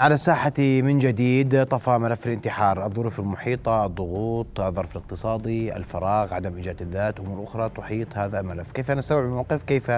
على الساحة من جديد طفى ملف الانتحار الظروف المحيطة الضغوط الظرف الاقتصادي الفراغ عدم إيجاد الذات أمور أخرى تحيط هذا الملف. كيف نستوعب الموقف؟ كيف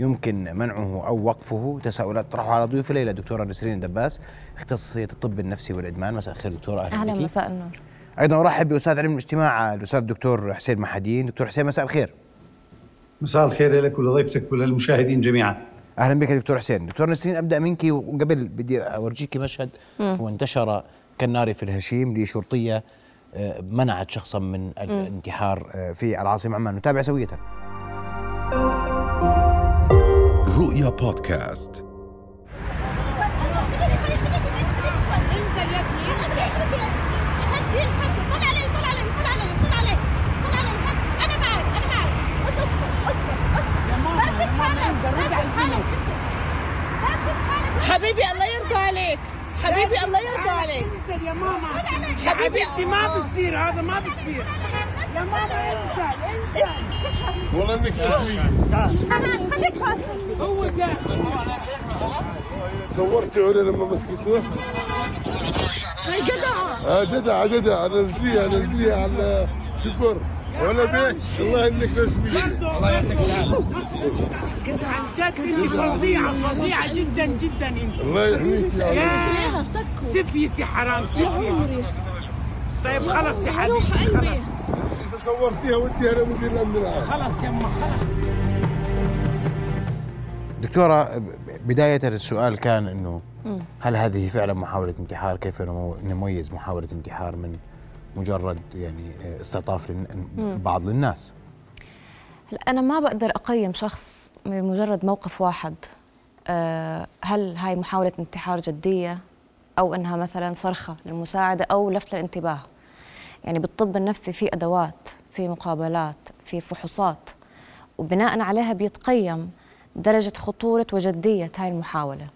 يمكن منعه أو وقفه؟ تساؤلات طرحها على ضيوف الليلة دكتورة نسرين دباس اختصاصية الطب النفسي والإدمان. مساء الخير دكتورة أهلا, أهلا مساء النور. أيضا أرحب بأستاذ علم الاجتماع الأستاذ الدكتور حسين محدين. دكتور حسين مساء الخير. مساء الخير لك ولضيفتك وللمشاهدين جميعا. أهلا بك دكتور حسين. دكتور نسرين أبدأ منك وقبل بدي أورجيك مشهد هو انتشر كالنار في الهشيم لشرطية آه، منعت شخصا من الانتحار آه، في العاصمة عمان. نتابع سوية. رؤيا بودكاست. عليك. حبيبي الله يرضى عليك. يا ماما. حبيبتي ما بصير هذا ما بصير يا ماما انزل انزل والله إنك خليك هو داخل صورتي علا لما مسكتوه؟ هاي جدع. آه جدع جدع. نزليها نزليها على شكر. ولا بيك الله انك رسمي الله يعطيك العافيه عن جد انت فظيعه فظيعه جدا جدا انت الله يحميك يا سفيتي حرام سفيه طيب خلص يا حبيبي خلص اذا صورتيها وديها لمدير الامن العام خلص يما خلص دكتورة بداية السؤال كان إنه هل هذه فعلا محاولة انتحار؟ كيف نميز محاولة انتحار من مجرد يعني استعطاف بعض للناس. أنا ما بقدر أقيم شخص بمجرد موقف واحد؟ آه، هل هاي محاولة انتحار جدية؟ أو إنها مثلا صرخة للمساعدة أو لفت الانتباه؟ يعني بالطب النفسي في أدوات في مقابلات في فحوصات وبناء عليها بيتقيم درجة خطورة وجدية هاي المحاولة.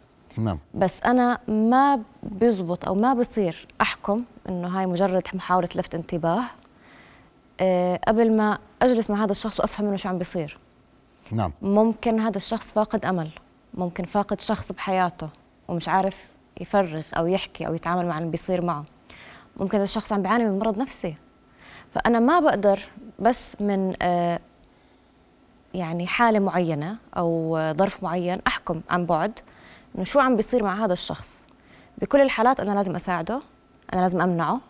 نعم. بس أنا ما بيزبط أو ما بصير أحكم إنه هاي مجرد محاولة لفت انتباه. أه قبل ما أجلس مع هذا الشخص وأفهم منه شو عم بيصير. نعم. ممكن هذا الشخص فاقد أمل. ممكن فاقد شخص بحياته ومش عارف يفرغ أو يحكي أو يتعامل مع اللي بيصير معه. ممكن هذا الشخص عم بيعاني من مرض نفسي. فأنا ما بقدر بس من أه يعني حالة معينة أو ظرف معين أحكم عن بعد. إنه شو عم بيصير مع هذا الشخص؟ بكل الحالات أنا لازم أساعده أنا لازم أمنعه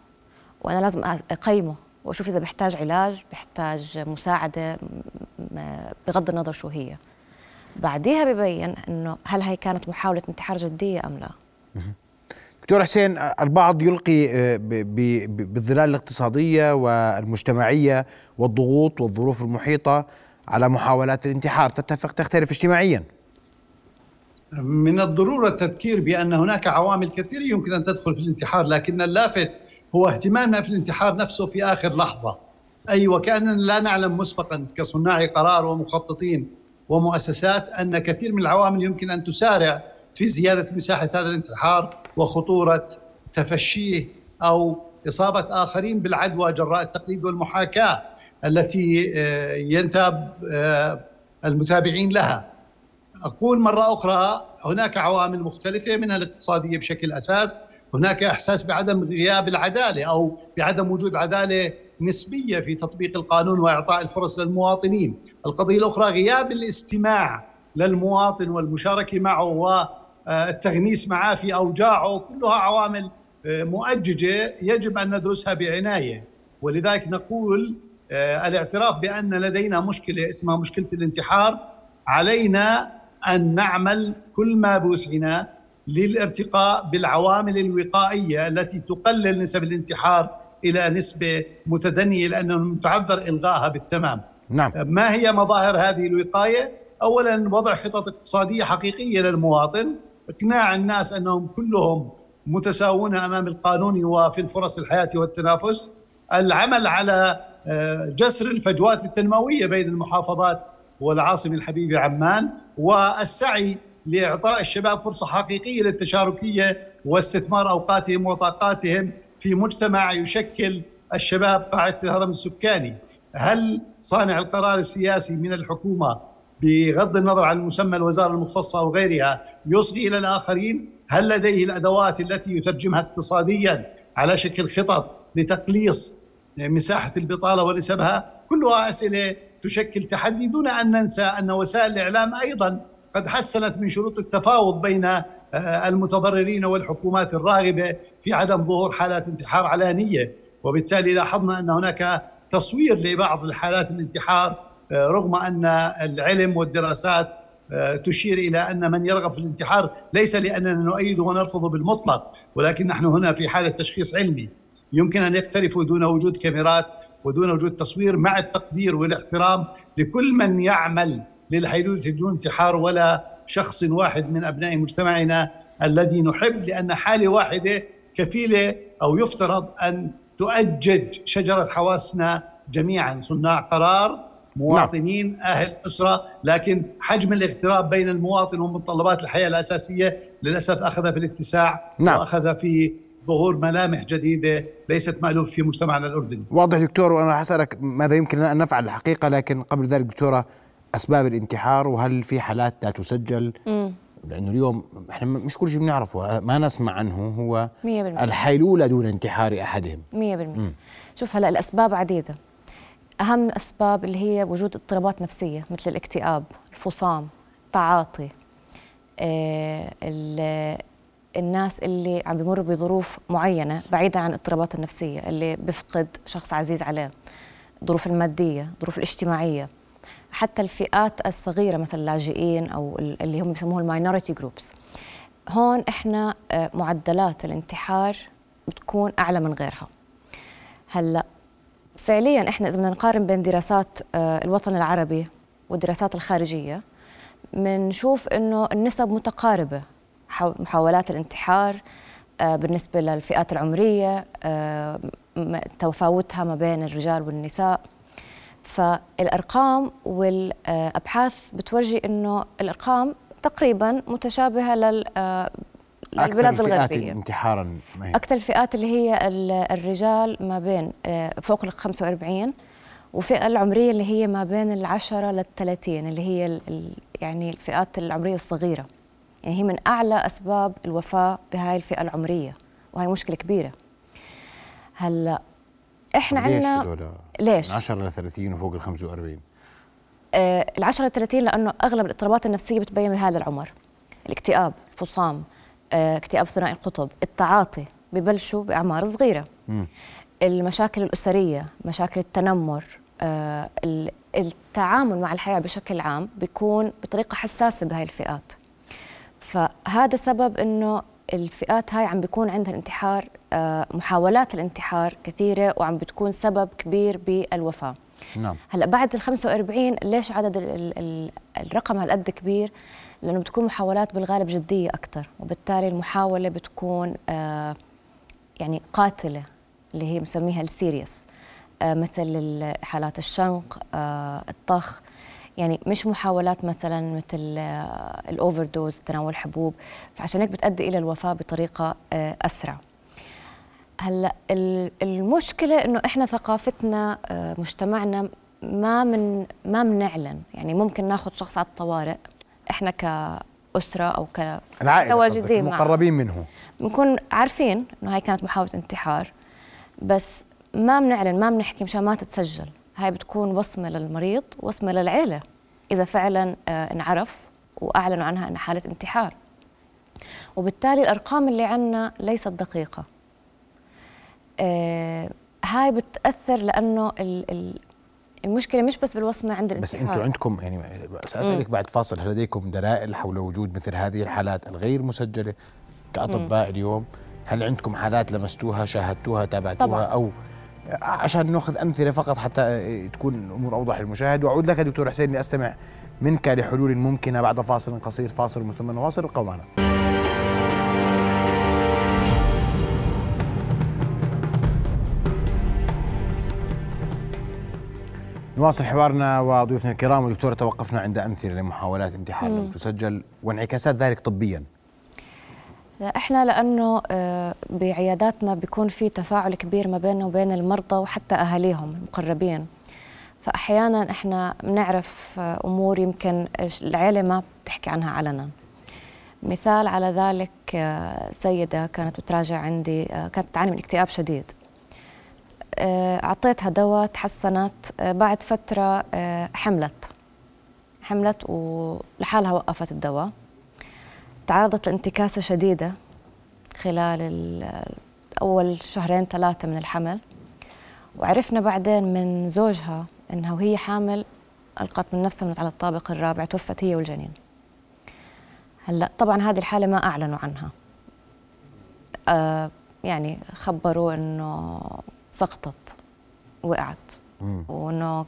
وأنا لازم أقيمه وأشوف إذا بيحتاج علاج بيحتاج مساعدة بغض النظر شو هي. بعديها ببين إنه هل هي كانت محاولة انتحار جدية أم لا. دكتور حسين البعض يلقي آه، بالظلال الاقتصادية والمجتمعية والضغوط والظروف المحيطة على محاولات الانتحار تتفق تختلف اجتماعيا. من الضرورة التذكير بأن هناك عوامل كثيرة يمكن أن تدخل في الانتحار لكن اللافت هو اهتمامنا في الانتحار نفسه في آخر لحظة. أي وكاننا لا نعلم مسبقا كصناع قرار ومخططين ومؤسسات أن كثير من العوامل يمكن أن تسارع في زيادة مساحة هذا الانتحار وخطورة تفشيه أو إصابة آخرين بالعدوى جراء التقليد والمحاكاة التي آه، ينتاب آه، المتابعين لها. أقول مرة أخرى هناك عوامل مختلفة منها الاقتصادية بشكل أساس، هناك إحساس بعدم غياب العدالة أو بعدم وجود عدالة نسبية في تطبيق القانون وإعطاء الفرص للمواطنين، القضية الأخرى غياب الاستماع للمواطن والمشاركة معه والتغنيس معه في أوجاعه، كلها عوامل آه، مؤججة يجب أن ندرسها بعناية، ولذلك نقول آه، الاعتراف بأن لدينا مشكلة اسمها مشكلة الانتحار علينا أن نعمل كل ما بوسعنا للارتقاء بالعوامل الوقائية التي تقلل نسب الانتحار إلى نسبة متدنية لأنه متعذر الغائها بالتمام. نعم. ما هي مظاهر هذه الوقاية؟ اولا وضع خطط اقتصادية حقيقية للمواطن، إقناع الناس أنهم كلهم متساوون أمام القانون وفي الفرص الحياة والتنافس، العمل على آه، جسر الفجوات التنموية بين المحافظات والعاصمة الحبيبة عمان والسعي لإعطاء الشباب فرصة حقيقية للتشاركية واستثمار أوقاتهم وطاقاتهم في مجتمع يشكل الشباب قاعدة الهرم السكاني. هل صانع القرار السياسي من الحكومة بغض النظر عن المسمى الوزارة المختصة أو غيرها يصغي إلى الآخرين؟ هل لديه الأدوات التي يترجمها اقتصاديا على شكل خطط لتقليص مساحة البطالة ونسبها كلها أسئلة تشكل تحدي دون أن ننسى أن وسائل الإعلام أيضا قد حسنت من شروط التفاوض بين آه، المتضررين والحكومات الراغبة في عدم ظهور حالات انتحار علانية. وبالتالي لاحظنا أن هناك تصوير لبعض الحالات الانتحار آه، رغم أن العلم والدراسات آه، تشير إلى أن من يرغب في الانتحار ليس لأننا نؤيده ونرفضه بالمطلق ولكن نحن هنا في حالة تشخيص علمي. يمكن أن يقترفوا دون وجود كاميرات ودون وجود تصوير مع التقدير والاحترام لكل من يعمل للحيلولة دون انتحار ولا شخص واحد من أبناء مجتمعنا الذي نحب لأن حالة واحدة كفيلة أو يفترض أن تؤجج شجرة حواسنا جميعا صناع قرار مواطنين نعم. أهل أسرة لكن حجم الاغتراب بين المواطن ومتطلبات الحياة الأساسية للأسف أخذ في الاتساع نعم. وأخذ في ظهور ملامح جديدة ليست مألوف في مجتمعنا الأردني. واضح دكتور وأنا راح أسألك ماذا يمكن أن نفعل الحقيقة لكن قبل ذلك دكتورة أسباب الانتحار وهل في حالات لا تسجل؟ مم. لأنه اليوم إحنا مش كل شيء بنعرفه ما نسمع عنه هو 100% الحيلولة دون انتحار أحدهم. 100% شوف هلا الأسباب عديدة. أهم الأسباب اللي هي وجود اضطرابات نفسية مثل الاكتئاب الفصام التعاطي آه الناس اللي عم بيمروا بظروف معينة بعيدا عن الاضطرابات النفسية اللي بفقد شخص عزيز عليه الظروف المادية الظروف الاجتماعية. حتى الفئات الصغيرة مثل اللاجئين أو اللي هم بيسموه ال minority groups هون إحنا آه، معدلات الانتحار بتكون أعلى من غيرها. هلأ فعليا إحنا إذا بدنا نقارن بين دراسات آه، الوطن العربي والدراسات الخارجية بنشوف إنه النسب متقاربة. محاولات الانتحار آه، بالنسبة للفئات العمرية آه، تفاوتها ما بين الرجال والنساء. فالأرقام والأبحاث بتورجي أنه الأرقام تقريبا متشابهة لل آه، البلاد الغربية. انتحارا أكثر الفئات اللي هي الرجال ما بين فوق ال 45 وفئة العمرية اللي هي ما بين العشرة للثلاثين اللي هي يعني الفئات العمرية الصغيرة. يعني هي من أعلى أسباب الوفاة بهاي الفئة العمرية وهي مشكلة كبيرة. هلأ إحنا عندنا ليش؟ من 10 ل 30 وفوق ال 45 آه ال 10 ل 30 لأنه أغلب الاضطرابات النفسية بتبين بهذا العمر. الاكتئاب الفصام آه، اكتئاب ثنائي القطب التعاطي ببلشوا بأعمار صغيرة. م. المشاكل الأسرية مشاكل التنمر آه التعامل مع الحياة بشكل عام بيكون بطريقة حساسة بهاي الفئات. فهذا سبب إنه الفئات هاي عم بيكون عندها الانتحار آه، محاولات الانتحار كثيرة وعم بتكون سبب كبير بالوفاة. نعم. هلأ بعد ال 45 ليش عدد ال ال الرقم هالقد كبير؟ لأنه بتكون محاولات بالغالب جدية أكثر وبالتالي المحاولة بتكون آه يعني قاتلة اللي هي بنسميها ال serious آه مثل حالات الشنق آه الطخ. يعني مش محاولات مثلا مثل آه، ال overdose تناول حبوب. فعشان هيك بتؤدي إلى الوفاة بطريقة آه، أسرع. هلأ المشكلة إنه إحنا ثقافتنا آه، مجتمعنا ما من ما بنعلن يعني ممكن ناخذ شخص على الطوارئ إحنا كأسرة أو ك كواجدين مقربين منه. بنكون عارفين إنه هاي كانت محاولة انتحار بس ما بنعلن ما بنحكي مشان ما تتسجل. هاي بتكون وصمة للمريض وصمة للعيلة. إذا فعلا آه، انعرف وأعلنوا عنها أنها حالة انتحار. وبالتالي الأرقام اللي عنا ليست دقيقة. آه، هاي بتأثر لأنه المشكلة مش بس بالوصمة عند الانتحار. بس أنتم عندكم يعني سأسألك بعد فاصل هل لديكم دلائل حول وجود مثل هذه الحالات الغير مسجلة كأطباء مم. اليوم؟ هل عندكم حالات لمستوها شاهدتوها تابعتوها طبعا. أو عشان ناخذ أمثلة فقط حتى تكون الأمور أوضح للمشاهد. وأعود لك دكتور حسين لأستمع منك لحلول ممكنة بعد فاصل قصير فاصل ثم نواصل. ابقوا معنا. نواصل حوارنا وضيوفنا الكرام. ودكتورة توقفنا عند أمثلة لمحاولات انتحار لم تسجل وانعكاسات ذلك طبيا. إحنا لأنه آه، بعياداتنا بيكون في تفاعل كبير ما بيننا وبين المرضى وحتى أهاليهم المقربين. فأحيانا إحنا بنعرف آه، أمور يمكن العيلة ما بتحكي عنها علنا. مثال على ذلك آه، سيدة كانت بتراجع عندي كانت تعاني من اكتئاب شديد. أعطيتها دواء تحسنت بعد فترة حملت. حملت ولحالها وقفت الدواء. تعرضت لانتكاسة شديدة خلال أول شهرين ثلاثة من الحمل. وعرفنا بعدين من زوجها إنها وهي حامل ألقت من نفسها من على الطابق الرابع توفت هي والجنين. هلا طبعا هذه الحالة ما أعلنوا عنها. آه يعني خبروا إنه سقطت وقعت. وإنه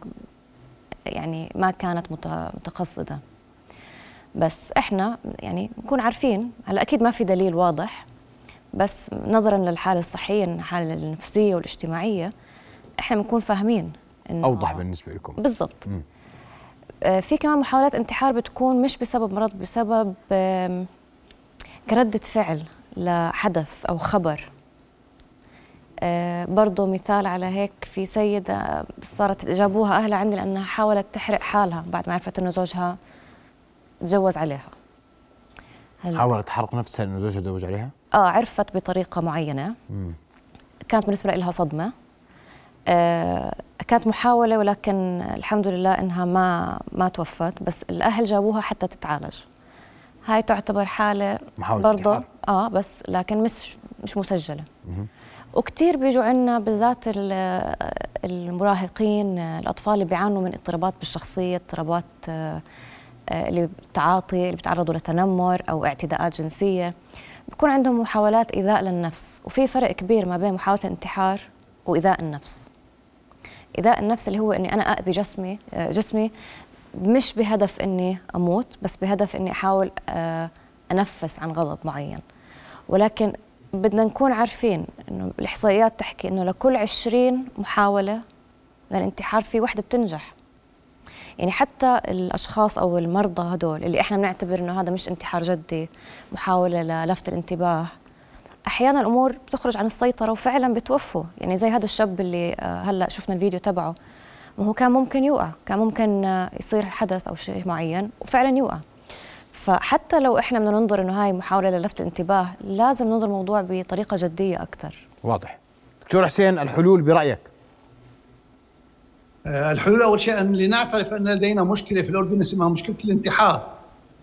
يعني ما كانت متقصدة. بس إحنا يعني نكون عارفين هلأ أكيد ما في دليل واضح بس نظرا للحالة الصحية الحالة النفسية والاجتماعية إحنا بنكون فاهمين إنه أوضح بالنسبة لكم. بالضبط. آه في كمان محاولات انتحار بتكون مش بسبب مرض بسبب كردة فعل لحدث أو خبر. آه برضه مثال على هيك في سيدة صارت جابوها أهلها عندي لأنها حاولت تحرق حالها بعد ما عرفت إنه زوجها تجوز عليها. حاولت تحرق نفسها إنه زوجها تزوج عليها؟ آه عرفت بطريقة معينة. مم. كانت بالنسبة لها صدمة. آه كانت محاولة ولكن الحمد لله إنها ما ما توفت بس الأهل جابوها حتى تتعالج. هاي تعتبر حالة برضه آه بس لكن مش مش مسجلة. وكثير بيجوا عنا بالذات المراهقين الأطفال اللي بيعانوا من اضطرابات بالشخصية اضطرابات آه، اللي بتعاطي اللي بيتعرضوا لتنمر أو اعتداءات جنسية. بيكون عندهم محاولات إيذاء للنفس وفي فرق كبير ما بين محاولة الانتحار وإيذاء النفس. إيذاء النفس اللي هو إني أنا أذي جسمي آه، جسمي مش بهدف إني أموت بس بهدف إني أحاول آه، أنفس عن غضب معين. ولكن بدنا نكون عارفين إنه الإحصائيات تحكي إنه لكل 20 محاولة للانتحار في وحدة بتنجح. يعني حتى الأشخاص أو المرضى هدول اللي إحنا بنعتبر إنه هذا مش انتحار جدي محاولة للفت الانتباه أحيانا الأمور بتخرج عن السيطرة وفعلا بتوفوا. يعني زي هذا الشاب اللي آه، هلأ شفنا الفيديو تبعه ما هو كان ممكن يوقع كان ممكن آه، يصير حدث أو شيء معين وفعلا يوقع. فحتى لو إحنا بدنا ننظر إنه هاي محاولة للفت الانتباه لازم ننظر الموضوع بطريقة جدية أكثر واضح. دكتور حسين الحلول برأيك؟ الحلول اول شيء أن لنعترف أن لدينا مشكلة في الأردن اسمها مشكلة الانتحار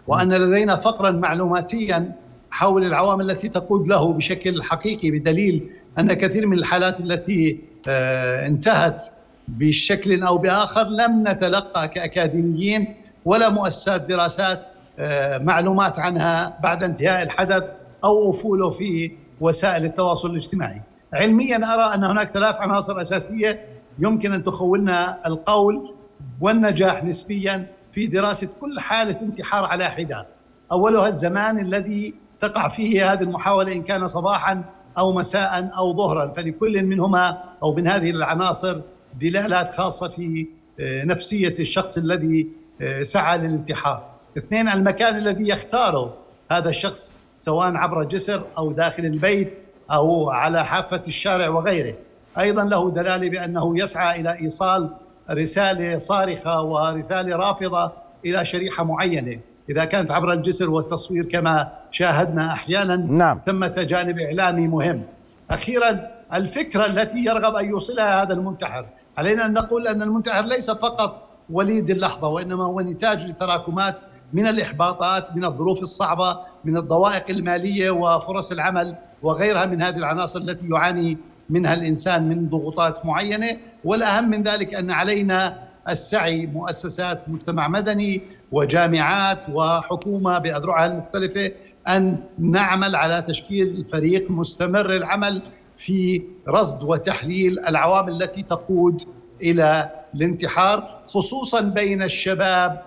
وأن لدينا فقرا معلوماتيا حول العوامل التي تقود له بشكل حقيقي بدليل أن كثير من الحالات التي آه، انتهت بشكل أو بآخر لم نتلقى كأكاديميين ولا مؤسسات دراسات آه، معلومات عنها بعد انتهاء الحدث أو أفوله في وسائل التواصل الاجتماعي. علميا أرى أن هناك ثلاث عناصر أساسية يمكن أن تخولنا القول والنجاح نسبيا في دراسة كل حالة انتحار على حده. أولها الزمان الذي تقع فيه هذه المحاولة إن كان صباحا أو مساء أو ظهرا. فلكل منهما أو من هذه العناصر دلالات خاصة في آه، نفسية الشخص الذي آه، سعى للانتحار. اثنين المكان الذي يختاره هذا الشخص سواء عبر جسر أو داخل البيت أو على حافة الشارع وغيره. أيضا له دلالة بأنه يسعى إلى إيصال رسالة صارخة ورسالة رافضة إلى شريحة معينة. إذا كانت عبر الجسر والتصوير كما شاهدنا أحيانا نعم. ثمة جانب إعلامي مهم. أخيرا الفكرة التي يرغب أن يوصلها هذا المنتحر. علينا أن نقول أن المنتحر ليس فقط وليد اللحظة وإنما هو نتاج لتراكمات من الإحباطات من الظروف الصعبة من الضوائق المالية وفرص العمل وغيرها من هذه العناصر التي يعاني منها الإنسان من ضغوطات معينة والأهم من ذلك أن علينا السعي مؤسسات مجتمع مدني وجامعات وحكومة بأذرعها المختلفة أن نعمل على تشكيل فريق مستمر العمل في رصد وتحليل العوامل التي تقود إلى الانتحار خصوصا بين الشباب.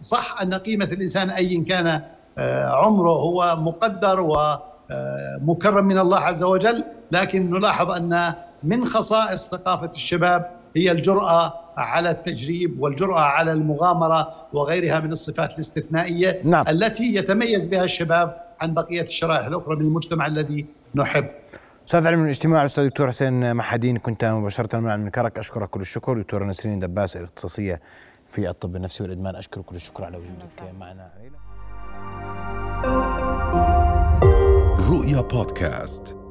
صح أن قيمة الإنسان أي كان آه، عمره هو مقدر ومكرم آه، من الله عز وجل لكن نلاحظ أن من خصائص ثقافة الشباب هي الجرأة على التجريب والجرأة على المغامرة وغيرها من الصفات الاستثنائية نعم. التي يتميز بها الشباب عن بقية الشرائح الأخرى من المجتمع الذي نحب. أستاذ علم الاجتماع الأستاذ دكتور حسين محدين كنت مباشرة معنا من كرك أشكرك كل الشكر. دكتوره نسرين دباس الاختصاصية في الطب النفسي والإدمان اشكرك كل الشكر على وجودك معنا. رؤيا بودكاست.